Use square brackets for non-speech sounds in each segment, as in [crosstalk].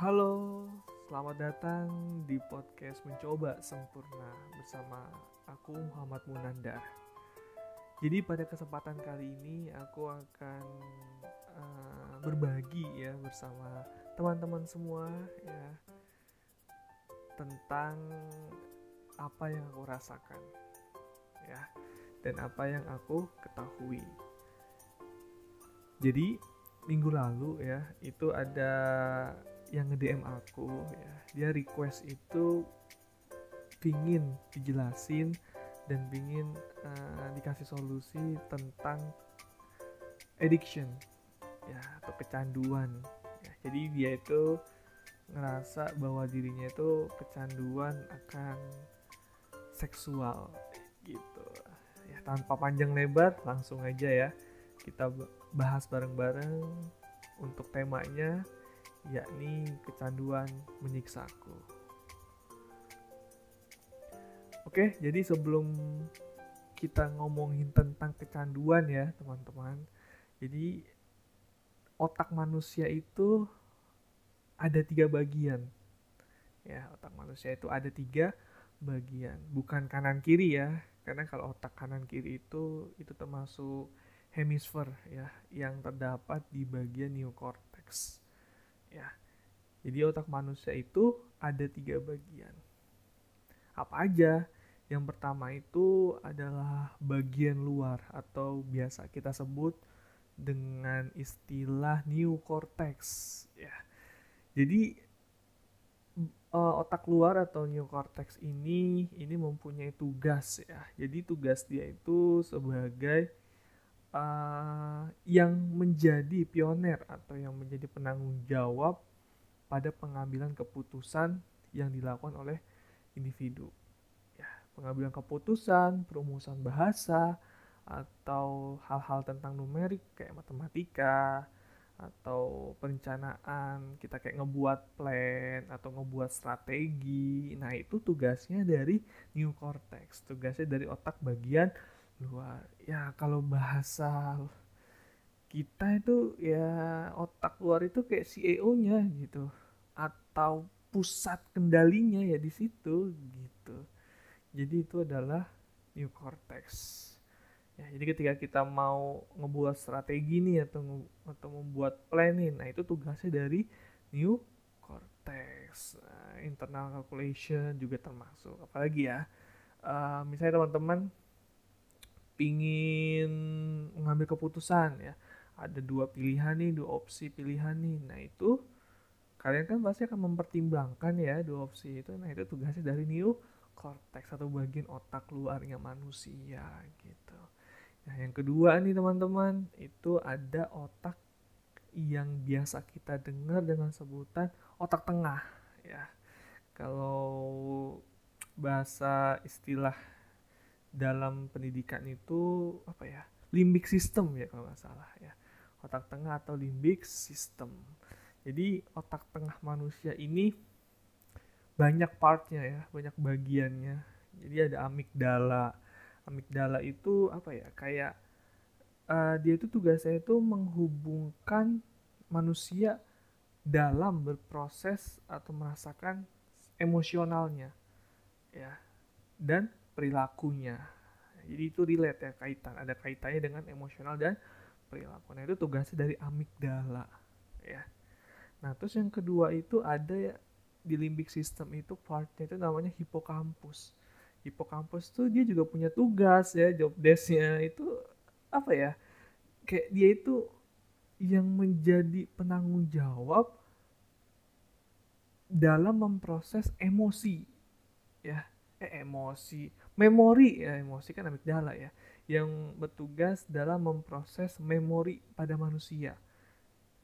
Halo, selamat datang di podcast Mencoba Sempurna bersama aku Muhammad Munandar. Jadi pada kesempatan kali ini aku akan uh, berbagi ya bersama teman-teman semua ya tentang apa yang aku rasakan ya dan apa yang aku ketahui. Jadi minggu lalu ya itu ada yang nge-DM aku ya. Dia request itu pingin dijelasin dan pingin uh, dikasih solusi tentang addiction ya atau kecanduan. Ya, jadi dia itu ngerasa bahwa dirinya itu kecanduan akan seksual gitu. Ya tanpa panjang lebar langsung aja ya kita bahas bareng-bareng untuk temanya yakni kecanduan menyiksaku. Oke, jadi sebelum kita ngomongin tentang kecanduan ya, teman-teman. Jadi otak manusia itu ada tiga bagian. Ya, otak manusia itu ada tiga bagian, bukan kanan kiri ya. Karena kalau otak kanan kiri itu itu termasuk hemisfer ya, yang terdapat di bagian neokortex ya. Jadi otak manusia itu ada tiga bagian. Apa aja? Yang pertama itu adalah bagian luar atau biasa kita sebut dengan istilah new cortex ya. Jadi uh, otak luar atau new cortex ini ini mempunyai tugas ya. Jadi tugas dia itu sebagai uh, yang menjadi pioner atau yang menjadi penanggung jawab pada pengambilan keputusan yang dilakukan oleh individu. Ya, pengambilan keputusan, perumusan bahasa, atau hal-hal tentang numerik kayak matematika, atau perencanaan, kita kayak ngebuat plan atau ngebuat strategi. Nah, itu tugasnya dari new cortex, tugasnya dari otak bagian luar ya kalau bahasa kita itu ya otak luar itu kayak CEO-nya gitu. Atau pusat kendalinya ya di situ gitu. Jadi itu adalah new cortex. Ya jadi ketika kita mau ngebuat strategi nih atau atau membuat plan nah itu tugasnya dari new cortex. Nah, internal calculation juga termasuk. Apalagi ya uh, misalnya teman-teman pingin mengambil keputusan ya. Ada dua pilihan nih dua opsi pilihan nih. Nah itu kalian kan pasti akan mempertimbangkan ya dua opsi itu. Nah itu tugasnya dari new cortex atau bagian otak luarnya manusia gitu. Nah yang kedua nih teman-teman itu ada otak yang biasa kita dengar dengan sebutan otak tengah ya. Kalau bahasa istilah dalam pendidikan itu apa ya limbic system ya kalau nggak salah ya. Otak tengah atau limbic system. Jadi otak tengah manusia ini banyak partnya ya banyak bagiannya. Jadi ada amigdala. Amigdala itu apa ya kayak uh, dia itu tugasnya itu menghubungkan manusia dalam berproses atau merasakan emosionalnya ya. Dan perilakunya. Jadi itu relate ya kaitan, ada kaitannya dengan emosional dan perilaku. Nah itu tugasnya dari amigdala ya. Nah terus yang kedua itu ada ya di limbic system itu partnya itu namanya hipokampus. Hipokampus tuh dia juga punya tugas ya job desknya itu apa ya kayak dia itu yang menjadi penanggung jawab dalam memproses emosi ya eh emosi memori ya emosi kan amigdala ya yang bertugas dalam memproses memori pada manusia.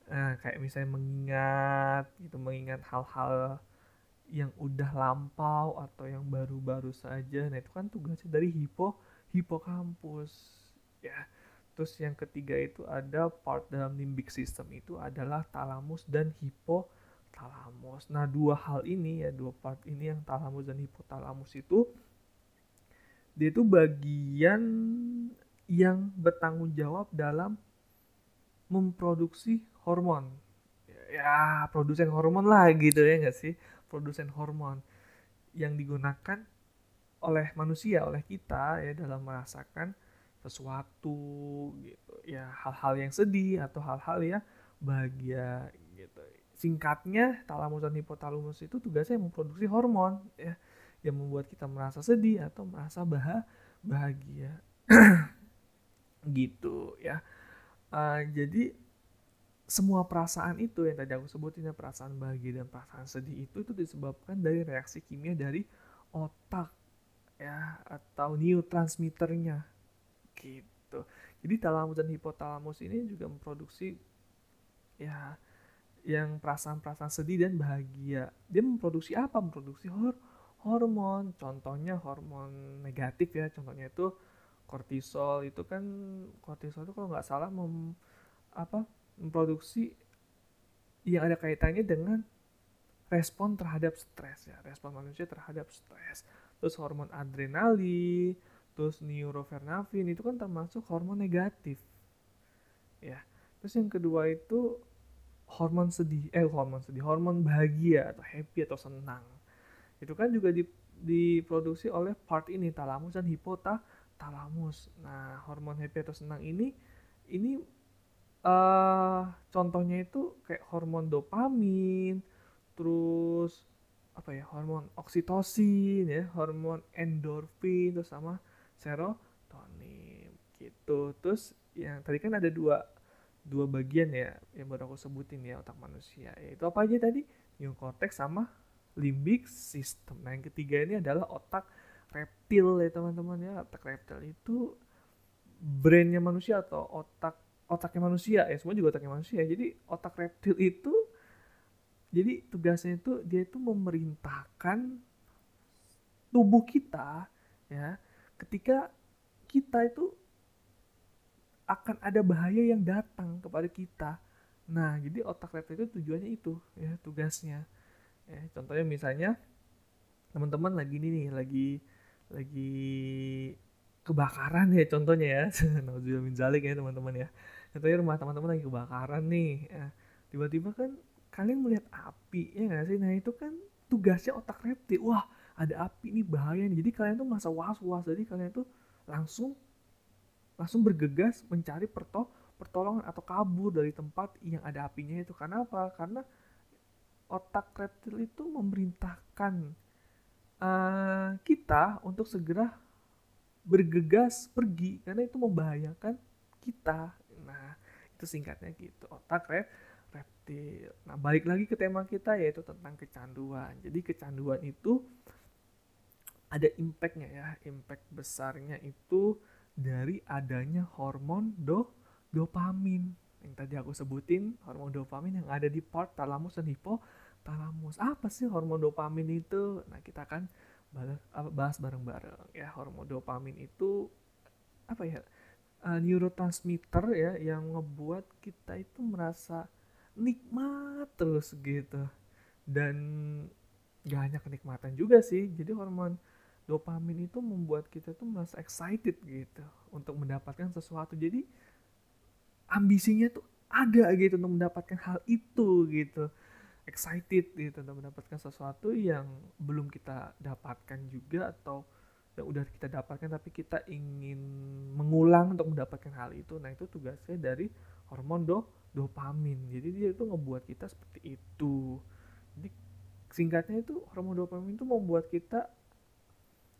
Nah kayak misalnya mengingat gitu mengingat hal-hal yang udah lampau atau yang baru-baru saja. Nah itu kan tugasnya dari hipo hipokampus ya. Terus yang ketiga itu ada part dalam limbic system itu adalah talamus dan hipo hipotalamus. Nah, dua hal ini ya, dua part ini yang talamus dan hipotalamus itu dia itu bagian yang bertanggung jawab dalam memproduksi hormon. Ya, ya produsen hormon lah gitu ya nggak sih? Produsen hormon yang digunakan oleh manusia oleh kita ya dalam merasakan sesuatu gitu. Ya hal-hal yang sedih atau hal-hal yang bahagia gitu. Singkatnya talamus dan hipotalamus itu tugasnya memproduksi hormon ya yang membuat kita merasa sedih atau merasa bah bahagia. [clears throat] Gitu ya. Uh, jadi semua perasaan itu yang tadi aku sebutin ya perasaan bahagia dan perasaan sedih itu itu disebabkan dari reaksi kimia dari otak ya atau neurotransmitternya. Gitu. Jadi talamus dan hipotalamus ini juga memproduksi ya yang perasaan-perasaan sedih dan bahagia. Dia memproduksi apa? Memproduksi hor hormon contohnya hormon negatif ya contohnya itu kortisol itu kan kortisol itu kalau nggak salah mem, apa memproduksi yang ada kaitannya dengan respon terhadap stres ya respon manusia terhadap stres. Terus hormon adrenalin terus neurovernafin itu kan termasuk hormon negatif ya. Terus yang kedua itu hormon sedih eh hormon sedih hormon bahagia atau happy atau senang itu kan juga di, diproduksi oleh part ini talamus dan hipotalamus. Nah hormon happy atau senang ini ini uh, contohnya itu kayak hormon dopamin terus apa ya hormon oksitosin ya hormon endorfin terus sama serotonin gitu. Terus yang tadi kan ada dua dua bagian ya yang baru aku sebutin ya otak manusia. Yaitu apa aja tadi? Neokortex sama limbic system nah yang ketiga ini adalah otak reptil ya teman-teman ya otak reptil itu brainnya manusia atau otak otaknya manusia ya semua juga otaknya manusia jadi otak reptil itu jadi tugasnya itu dia itu memerintahkan tubuh kita ya ketika kita itu akan ada bahaya yang datang kepada kita. Nah, jadi otak reptil itu tujuannya itu ya tugasnya. Ya, contohnya misalnya teman-teman lagi ini nih, lagi lagi kebakaran ya contohnya ya. [laughs] Nauzubillah min zalik ya teman-teman ya. Contohnya rumah teman-teman lagi kebakaran nih. Ya, tiba-tiba kan kalian melihat api ya nggak sih? Nah, itu kan tugasnya otak reptil. Wah, ada api nih bahaya nih jadi kalian tuh masa was-was jadi kalian tuh langsung langsung bergegas mencari perto pertolongan atau kabur dari tempat yang ada apinya itu karena apa karena otak reptil itu memerintahkan uh, kita untuk segera bergegas pergi karena itu membahayakan kita. Nah itu singkatnya gitu otak rep reptil. Nah balik lagi ke tema kita yaitu tentang kecanduan. Jadi kecanduan itu ada impactnya ya impact besarnya itu dari adanya hormon do dopamin yang tadi aku sebutin hormon dopamin yang ada di part talamus dan hipotalamus apa sih hormon dopamin itu? Nah kita akan bahas bareng-bareng ya. Hormon dopamin itu apa ya uh, neurotransmitter ya yang ngebuat kita itu merasa nikmat terus gitu. Dan gak hanya kenikmatan juga sih jadi hormon dopamin itu membuat kita tuh merasa excited gitu untuk mendapatkan sesuatu. Jadi ambisinya tuh ada gitu untuk mendapatkan hal itu gitu. Excited gitu untuk mendapatkan sesuatu yang belum kita dapatkan juga atau yang udah kita dapatkan tapi kita ingin mengulang untuk mendapatkan hal itu. Nah itu tugasnya dari hormon do dopamin. Jadi dia itu ngebuat kita seperti itu. Jadi singkatnya itu hormon dopamin itu membuat kita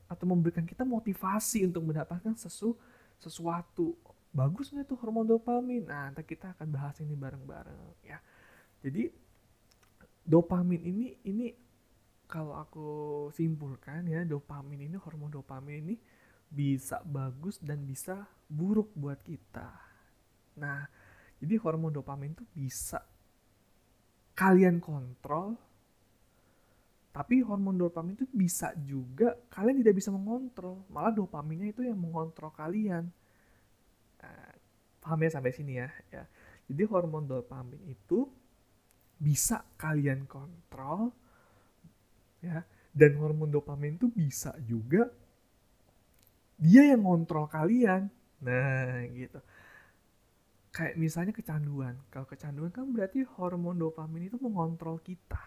atau memberikan kita motivasi untuk mendapatkan sesu sesuatu bagus nggak tuh hormon dopamin nah nanti kita akan bahas ini bareng-bareng ya jadi dopamin ini ini kalau aku simpulkan ya dopamin ini hormon dopamin ini bisa bagus dan bisa buruk buat kita nah jadi hormon dopamin itu bisa kalian kontrol tapi hormon dopamin itu bisa juga kalian tidak bisa mengontrol. Malah dopaminnya itu yang mengontrol kalian. Paham ya sampai sini ya, ya. Jadi hormon dopamin itu bisa kalian kontrol ya dan hormon dopamin itu bisa juga dia yang ngontrol kalian. Nah, gitu. kayak misalnya kecanduan kalau kecanduan kan berarti hormon dopamin itu mengontrol kita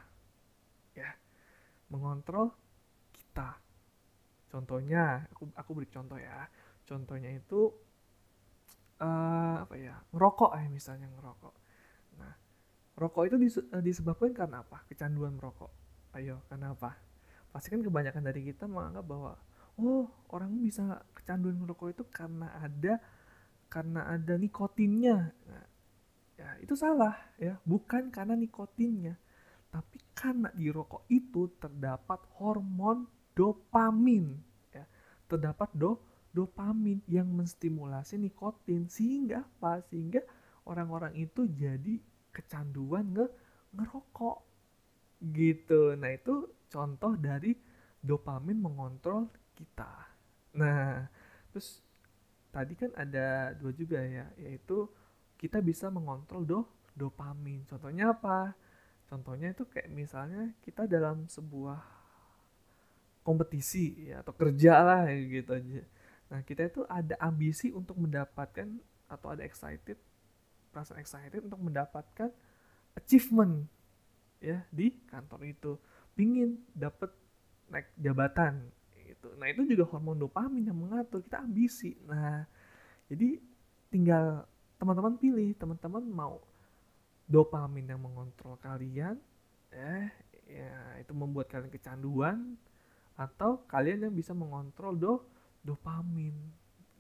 ya mengontrol kita contohnya aku aku beri contoh ya contohnya itu uh, apa ya ngerokok ya misalnya ngerokok. Nah rokok itu eh, disebabkan karena apa? Kecanduan merokok. Ayo karena apa? Pasti kan kebanyakan dari kita menganggap bahwa oh orang bisa kecanduan merokok itu karena ada karena ada nikotinnya. Nah, ya itu salah ya, bukan karena nikotinnya, tapi karena di rokok itu terdapat hormon dopamin ya. Terdapat do dopamin yang menstimulasi nikotin sehingga apa? Sehingga orang-orang itu jadi kecanduan nge ngerokok gitu. Nah, itu contoh dari dopamin mengontrol kita. Nah, terus tadi kan ada dua juga ya, yaitu kita bisa mengontrol do dopamin. Contohnya apa? Contohnya itu kayak misalnya kita dalam sebuah kompetisi ya atau kerja lah gitu aja. Nah, kita itu ada ambisi untuk mendapatkan atau ada excited perasaan excited untuk mendapatkan achievement ya di kantor itu. Pingin dapat naik jabatan gitu. Nah itu juga hormon dopamin yang mengatur kita ambisi. Nah jadi tinggal teman-teman pilih teman-teman mau dopamin yang mengontrol kalian, eh ya itu membuat kalian kecanduan atau kalian yang bisa mengontrol do dopamin.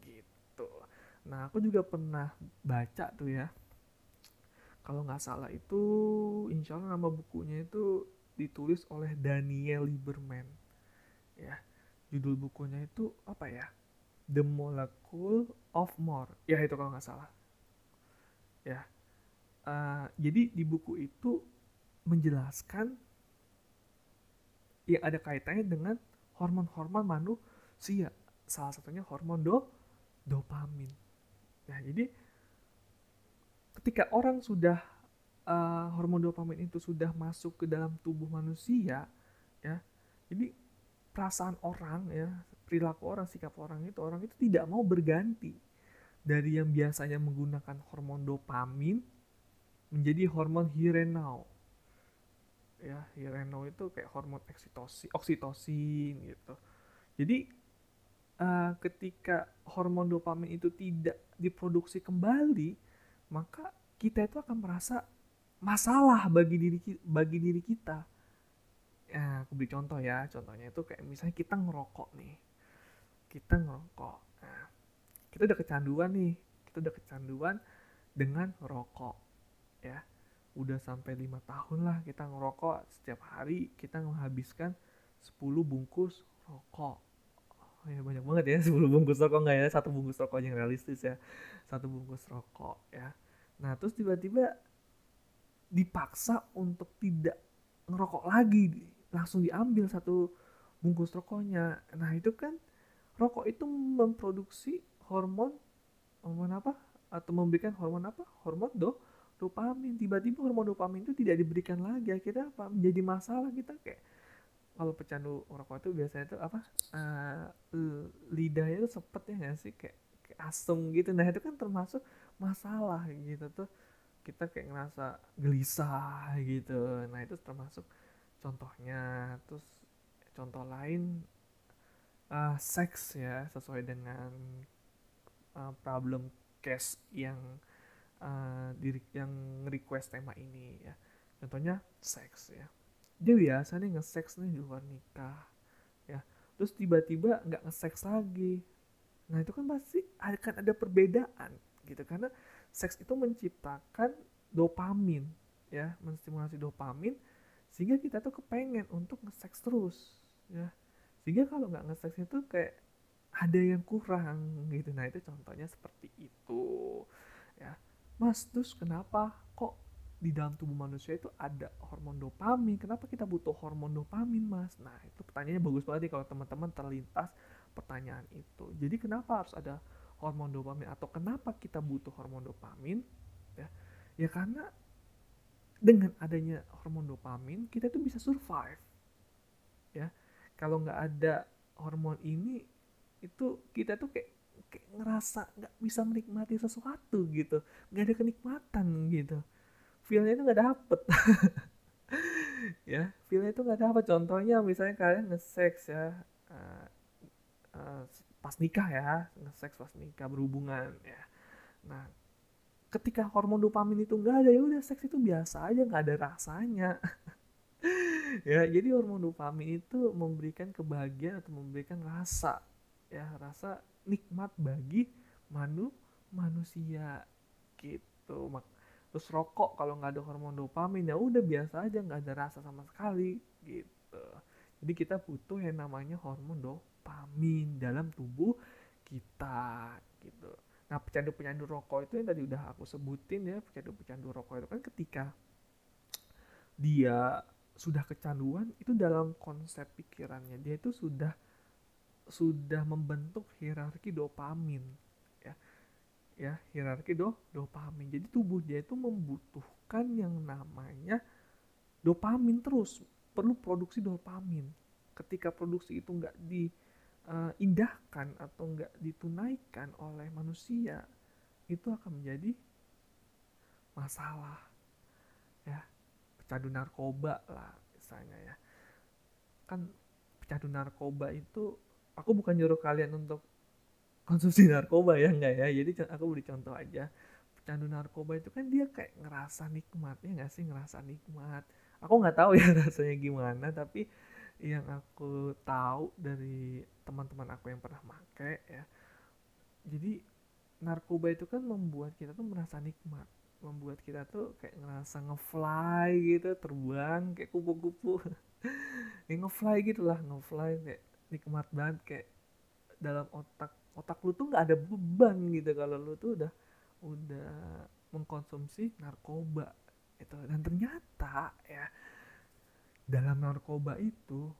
Gitu. Nah aku juga pernah baca tuh ya. Kalau nggak salah itu insya Allah nama bukunya itu ditulis oleh Daniel Lieberman. Ya judul bukunya itu apa ya? The Molecule of More. Ya itu kalau nggak salah. Ya. Uh, jadi di buku itu menjelaskan yang ada kaitannya dengan hormon-hormon manusia salah satunya hormon do dopamin. Ya jadi ketika orang sudah uh, hormon dopamin itu sudah masuk ke dalam tubuh manusia ya jadi perasaan orang ya perilaku orang sikap orang itu orang itu tidak mau berganti dari yang biasanya menggunakan hormon dopamin menjadi hormon hirenau. Ya hirenau itu kayak hormon oksitosin oksitosin gitu. Jadi uh, ketika hormon dopamin itu tidak diproduksi kembali maka kita itu akan merasa masalah bagi diri bagi diri kita. Ya aku beri contoh ya. Contohnya itu kayak misalnya kita ngerokok nih. Kita ngerokok. Nah, kita udah kecanduan nih. Kita udah kecanduan dengan rokok ya. Udah sampai lima tahun lah kita ngerokok. Setiap hari kita menghabiskan 10 bungkus rokok oh, ya banyak banget ya [laughs] 10 bungkus rokok. Nggak ya satu bungkus rokok yang realistis ya. Satu bungkus rokok ya. Nah terus tiba-tiba dipaksa untuk tidak ngerokok lagi. Langsung diambil satu bungkus rokoknya. Nah itu kan rokok itu memproduksi hormon hormon apa? Atau memberikan hormon apa? Hormon do dopamin. Tiba-tiba hormon dopamin itu tidak diberikan lagi. Akhirnya apa? Menjadi masalah kita kayak kalau pecandu rokok itu biasanya itu apa uh, lidahnya itu sepet ya nggak sih? Kayak, kayak asem gitu. Nah itu kan termasuk masalah gitu tuh. Kita kayak ngerasa gelisah gitu. Nah itu termasuk contohnya. Terus contoh lain uh, seks ya sesuai dengan uh, problem case yang uh, diri yang request tema ini ya. Contohnya seks ya dia biasanya nge-seks nih di luar nikah ya. Terus tiba-tiba nggak nge-seks lagi. Nah itu kan pasti akan ada perbedaan gitu. Karena seks itu menciptakan dopamin ya. Menstimulasi dopamin sehingga kita tuh kepengen untuk nge-sex terus ya. Sehingga kalau nggak nge-sex itu kayak ada yang kurang gitu. Nah itu contohnya seperti itu ya. Mas terus kenapa kok di dalam tubuh manusia itu ada hormon dopamin. Kenapa kita butuh hormon dopamin mas? Nah itu pertanyaannya bagus banget nih kalau teman-teman terlintas pertanyaan itu. Jadi kenapa harus ada hormon dopamin? Atau kenapa kita butuh hormon dopamin? Ya ya karena dengan adanya hormon dopamin kita tuh bisa survive. Ya kalau nggak ada hormon ini itu kita tuh kayak kayak ngerasa nggak bisa menikmati sesuatu gitu. Nggak ada kenikmatan gitu feelnya itu nggak dapet. [laughs] Ya feelnya itu nggak dapet. Contohnya misalnya kalian nge-sex ya uh, uh, pas nikah ya nge-sex pas nikah berhubungan ya. Nah ketika hormon dopamin itu nggak ada ya udah seks itu biasa aja nggak ada rasanya. [laughs] Ya jadi hormon dopamin itu memberikan kebahagiaan atau memberikan rasa ya rasa nikmat bagi manu manusia gitu. Mak terus rokok kalau nggak ada hormon dopamin ya udah biasa aja nggak ada rasa sama sekali gitu. Jadi kita butuh yang namanya hormon dopamin dalam tubuh kita gitu. Nah, pecandu-pecandu rokok itu yang tadi udah aku sebutin ya, pecandu-pecandu rokok itu kan ketika dia sudah kecanduan itu dalam konsep pikirannya dia itu sudah sudah membentuk hierarki dopamin ya hierarki do dopamin. Jadi tubuh dia itu membutuhkan yang namanya dopamin terus. Perlu produksi dopamin. Ketika produksi itu nggak di uh, indahkan atau enggak ditunaikan oleh manusia itu akan menjadi masalah ya. Pecandu narkoba lah misalnya ya. Kan pecandu narkoba itu aku bukan nyuruh kalian untuk konsumsi narkoba ya enggak ya? Jadi aku beri contoh aja. Pecandu narkoba itu kan dia kayak ngerasa nikmatnya nggak sih? Ngerasa nikmat. Aku nggak tahu ya [laughs] rasanya gimana tapi yang aku tahu dari teman-teman aku yang pernah make ya. Jadi narkoba itu kan membuat kita tuh merasa nikmat. Membuat kita tuh kayak ngerasa ngefly gitu terbang kayak kupu-kupu. [laughs] Ya ngefly gitu lah ngefly kayak nikmat banget kayak dalam otak otak lu tuh nggak ada beban gitu. Kalau lu tuh udah udah mengkonsumsi narkoba itu. Dan ternyata ya dalam narkoba itu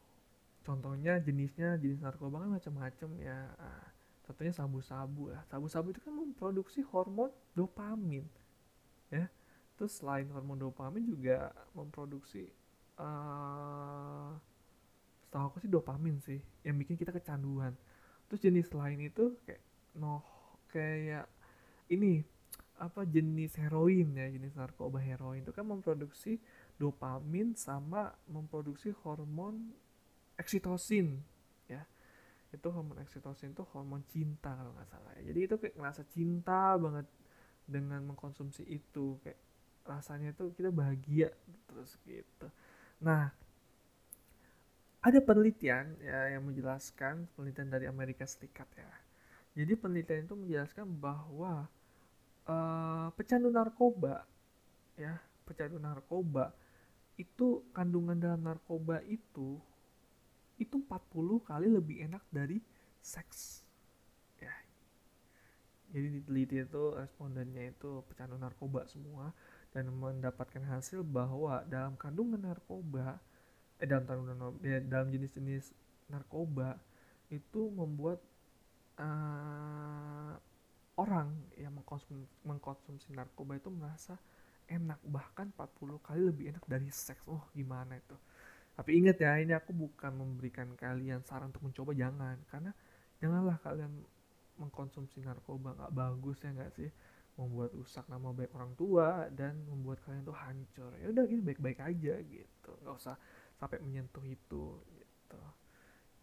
contohnya jenisnya jenis narkoba kan macam-macam ya. Ah, contohnya sabu-sabu ya sabu-sabu itu kan memproduksi hormon dopamin ya. Terus selain hormon dopamin juga memproduksi uh, setahu aku sih dopamin sih yang bikin kita kecanduan terus jenis lain itu kayak noh kayak ini apa jenis heroin ya jenis narkoba heroin. Itu kan memproduksi dopamin sama memproduksi hormon eksitosin ya. Itu hormon eksitosin itu hormon cinta kalau nggak salah ya. Jadi itu kayak ngerasa cinta banget dengan mengkonsumsi itu. Kayak rasanya tuh kita bahagia terus gitu. Nah ada penelitian ya yang menjelaskan penelitian dari Amerika Serikat ya. Jadi penelitian itu menjelaskan bahwa uh, pecandu narkoba ya pecandu narkoba itu kandungan dalam narkoba itu itu 40 kali lebih enak dari seks ya. Jadi diteliti itu respondennya itu pecandu narkoba semua dan mendapatkan hasil bahwa dalam kandungan narkoba eh dalam kandungan ya, dalam jenis-jenis narkoba itu membuat uh, orang yang mengkonsumsi, mengkonsumsi narkoba itu merasa enak bahkan 40 kali lebih enak dari seks. Oh gimana itu? Tapi ingat ya ini aku bukan memberikan kalian saran untuk mencoba jangan. Karena janganlah kalian mengkonsumsi narkoba nggak bagus ya nggak sih? Membuat rusak nama baik orang tua dan membuat kalian tuh hancur. Ya udah gitu baik-baik aja gitu. Nggak usah sampai menyentuh itu gitu.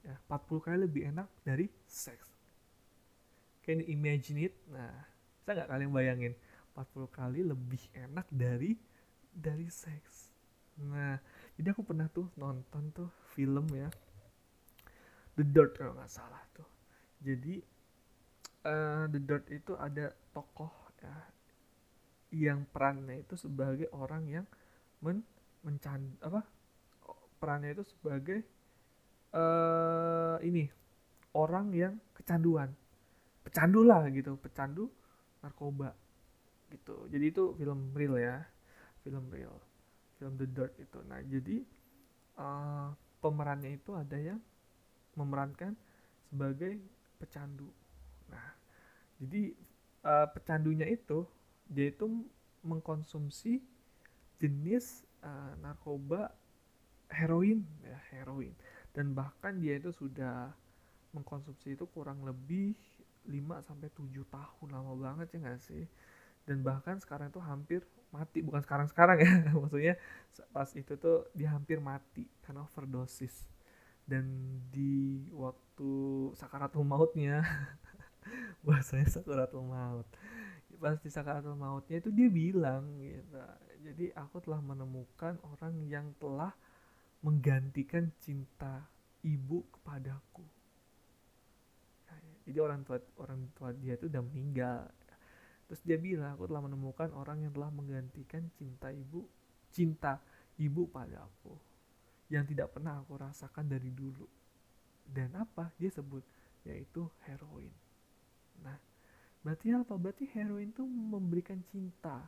Ya 40 kali lebih enak dari seks. Can you imagine it? Nah bisa nggak kalian bayangin? 40 kali lebih enak dari dari seks. Nah jadi aku pernah tuh nonton tuh film ya. The Dirt kalau nggak salah tuh. Jadi uh, The Dirt itu ada tokoh ya yang perannya itu sebagai orang yang men mencan apa perannya itu sebagai uh, ini orang yang kecanduan. Pecandu lah gitu pecandu narkoba gitu. Jadi itu film real ya film real film The Dirt itu. Nah jadi uh, pemerannya itu ada yang memerankan sebagai pecandu. Nah jadi uh, pecandunya itu dia itu mengkonsumsi jenis uh, narkoba heroin ya heroin. Dan bahkan dia itu sudah mengkonsumsi itu kurang lebih 5 sampai 7 tahun lama banget ya nggak sih? Dan bahkan sekarang itu hampir mati bukan sekarang sekarang ya [laughs] maksudnya pas itu tuh dia hampir mati karena overdosis. Dan di waktu sakaratul mautnya [laughs] bahasanya sakaratul maut. Pas di sakaratul mautnya itu dia bilang gitu. Jadi aku telah menemukan orang yang telah menggantikan cinta ibu kepadaku. Nah, jadi orang tua orang tua dia itu udah meninggal. Terus dia bilang aku telah menemukan orang yang telah menggantikan cinta ibu cinta ibu pada aku yang tidak pernah aku rasakan dari dulu. Dan apa? Dia sebut yaitu heroin. Nah berarti apa? Berarti heroin itu memberikan cinta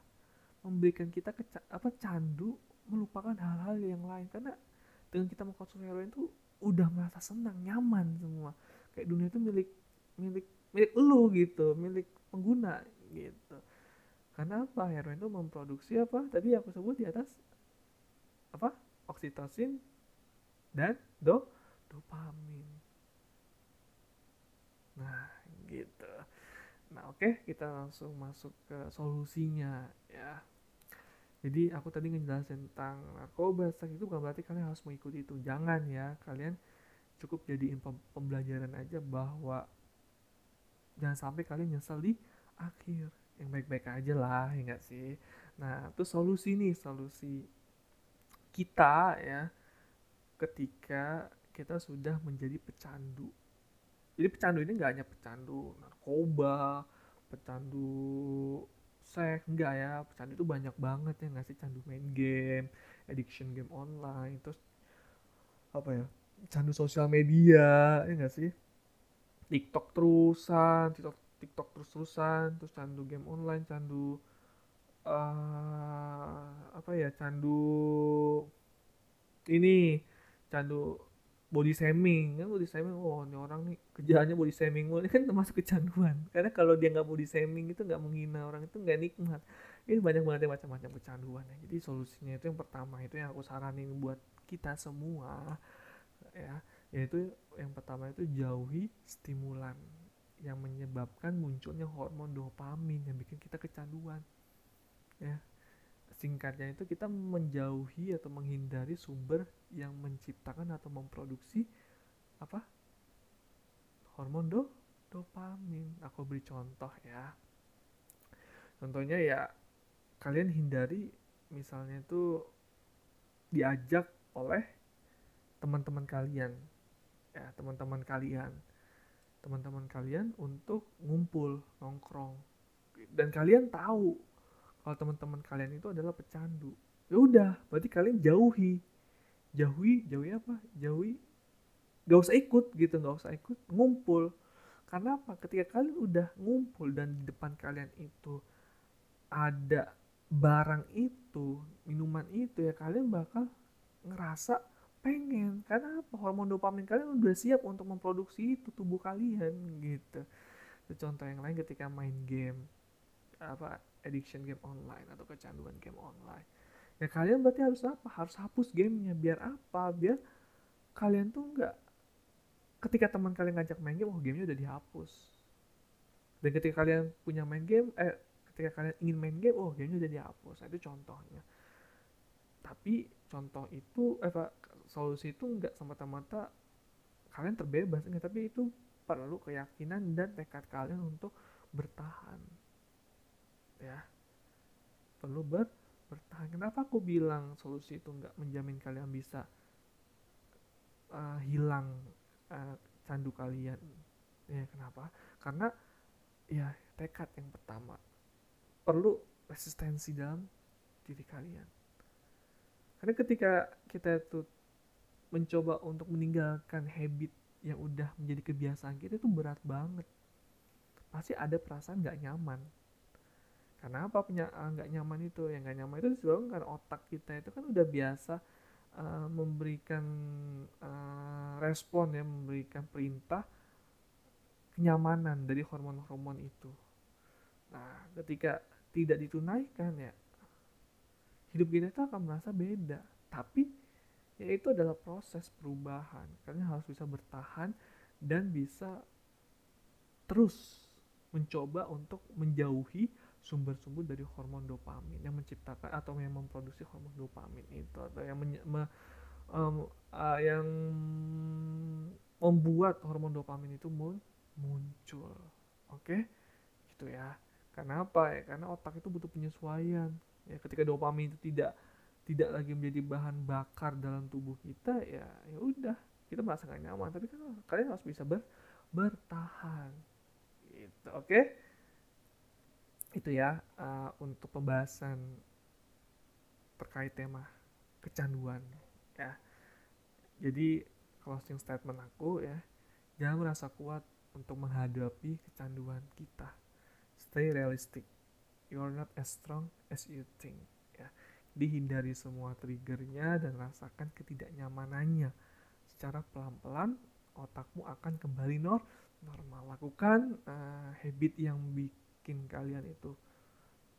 memberikan kita ke apa candu melupakan hal-hal yang lain. Karena dengan kita mengkonsumsi heroin itu udah merasa senang nyaman semua. Kayak dunia itu milik milik milik lu gitu milik pengguna gitu. Karena apa? Heroin itu memproduksi apa? Tadi aku sebut di atas apa? Oksitosin dan do dopamin. Nah gitu. Nah oke okay, kita langsung masuk ke solusinya ya jadi aku tadi ngejelasin tentang narkoba seks itu bukan berarti kalian harus mengikuti itu. Jangan ya kalian cukup jadiin pembelajaran aja bahwa jangan sampai kalian nyesel di akhir. Yang baik-baik aja lah ya enggak sih? Nah itu solusi nih solusi kita ya ketika kita sudah menjadi pecandu. Jadi pecandu ini nggak hanya pecandu narkoba pecandu seks enggak ya pecandu itu banyak banget ya nggak sih? Candu main game addiction game online terus apa ya candu sosial media ya nggak sih? TikTok terusan TikTok TikTok terus-terusan terus candu game online candu uh, apa ya candu ini candu body shaming. Kan body shaming oh ini orang nih kerjaannya body shaming ini kan termasuk kecanduan karena kalau dia nggak body shaming itu nggak menghina orang itu nggak nikmat. Ini banyak banget ya macam-macam kecanduan ya. Jadi solusinya itu yang pertama itu yang aku saranin buat kita semua ya. Yaitu yang pertama itu jauhi stimulan yang menyebabkan munculnya hormon dopamin yang bikin kita kecanduan ya. Singkatnya itu kita menjauhi atau menghindari sumber yang menciptakan atau memproduksi apa? Hormon do dopamin. Aku beri contoh ya. Contohnya ya kalian hindari misalnya itu diajak oleh teman-teman kalian. Ya teman-teman kalian. Teman-teman kalian untuk ngumpul nongkrong. Dan kalian tahu kalau teman-teman kalian itu adalah pecandu. Ya udah berarti kalian jauhi jauhi jauhi apa? Jauhi. Gak usah ikut gitu gak usah ikut. Ngumpul. Karena apa? Ketika kalian udah ngumpul dan di depan kalian itu ada barang itu minuman itu ya kalian bakal ngerasa pengen. Karena apa? Hormon dopamin kalian udah siap untuk memproduksi itu tubuh kalian gitu. Itu contoh yang lain ketika main game apa addiction game online atau kecanduan game online ya kalian berarti harus apa? Harus hapus gamenya biar apa? Biar kalian tuh nggak ketika teman kalian ngajak main game oh gamenya udah dihapus. Dan ketika kalian punya main game eh ketika kalian ingin main game oh gamenya udah dihapus. Nah, itu contohnya. Tapi contoh itu eh pak solusi itu nggak semata-mata kalian terbebas enggak. Tapi itu perlu keyakinan dan tekad kalian untuk bertahan. Ya. Perlu ber bertahan. Kenapa aku bilang solusi itu nggak menjamin kalian bisa uh, hilang uh, candu kalian? Ya kenapa? Karena ya tekad yang pertama. Perlu resistensi dalam diri kalian. Karena ketika kita itu mencoba untuk meninggalkan habit yang udah menjadi kebiasaan kita itu berat banget. Pasti ada perasaan nggak nyaman karena apa? Punya ah, nggak nyaman itu. Yang nggak nyaman itu disebabkan karena otak kita. Itu kan udah biasa uh, memberikan uh, respon ya memberikan perintah kenyamanan dari hormon-hormon itu. Nah ketika tidak ditunaikan ya hidup kita itu akan merasa beda. Tapi ya itu adalah proses perubahan. Kalian harus bisa bertahan dan bisa terus mencoba untuk menjauhi sumber-sumber dari hormon dopamin yang menciptakan atau yang memproduksi hormon dopamin itu atau yang men, me, um, uh, yang membuat hormon dopamin itu muncul. Oke? Okay? gitu ya. Karena apa ya? Karena otak itu butuh penyesuaian. Ya ketika dopamin itu tidak tidak lagi menjadi bahan bakar dalam tubuh kita ya ya udah. Kita merasa gak nyaman. Tapi kan kalian harus bisa ber, bertahan. Gitu. Oke? okay? Itu ya uh, untuk pembahasan terkait tema kecanduan ya. Jadi closing statement aku ya jangan merasa kuat untuk menghadapi kecanduan kita. Stay realistic. You are not as strong as you think ya. Dihindari semua triggernya dan rasakan ketidaknyamanannya. Secara pelan-pelan otakmu akan kembali nor normal. Lakukan uh, habit yang bikin kalian itu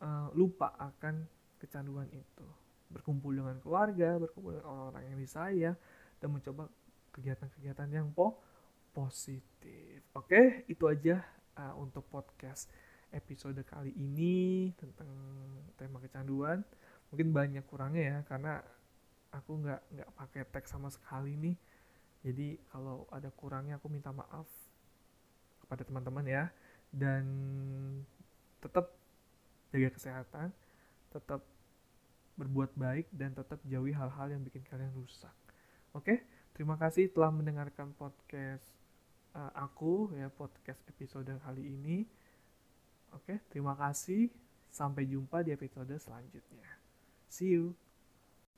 uh, lupa akan kecanduan itu. Berkumpul dengan keluarga berkumpul dengan orang-orang yang disayang dan mencoba kegiatan-kegiatan yang po positif. Oke itu aja uh, untuk podcast episode kali ini tentang tema kecanduan. Mungkin banyak kurangnya ya karena aku nggak nggak pakai teks sama sekali nih. Jadi kalau ada kurangnya aku minta maaf kepada teman-teman ya. Dan tetap jaga kesehatan tetap berbuat baik dan tetap jauhi hal-hal yang bikin kalian rusak. Oke? Terima kasih telah mendengarkan podcast uh, aku ya podcast episode kali ini. Oke? Terima kasih. Sampai jumpa di episode selanjutnya. See you.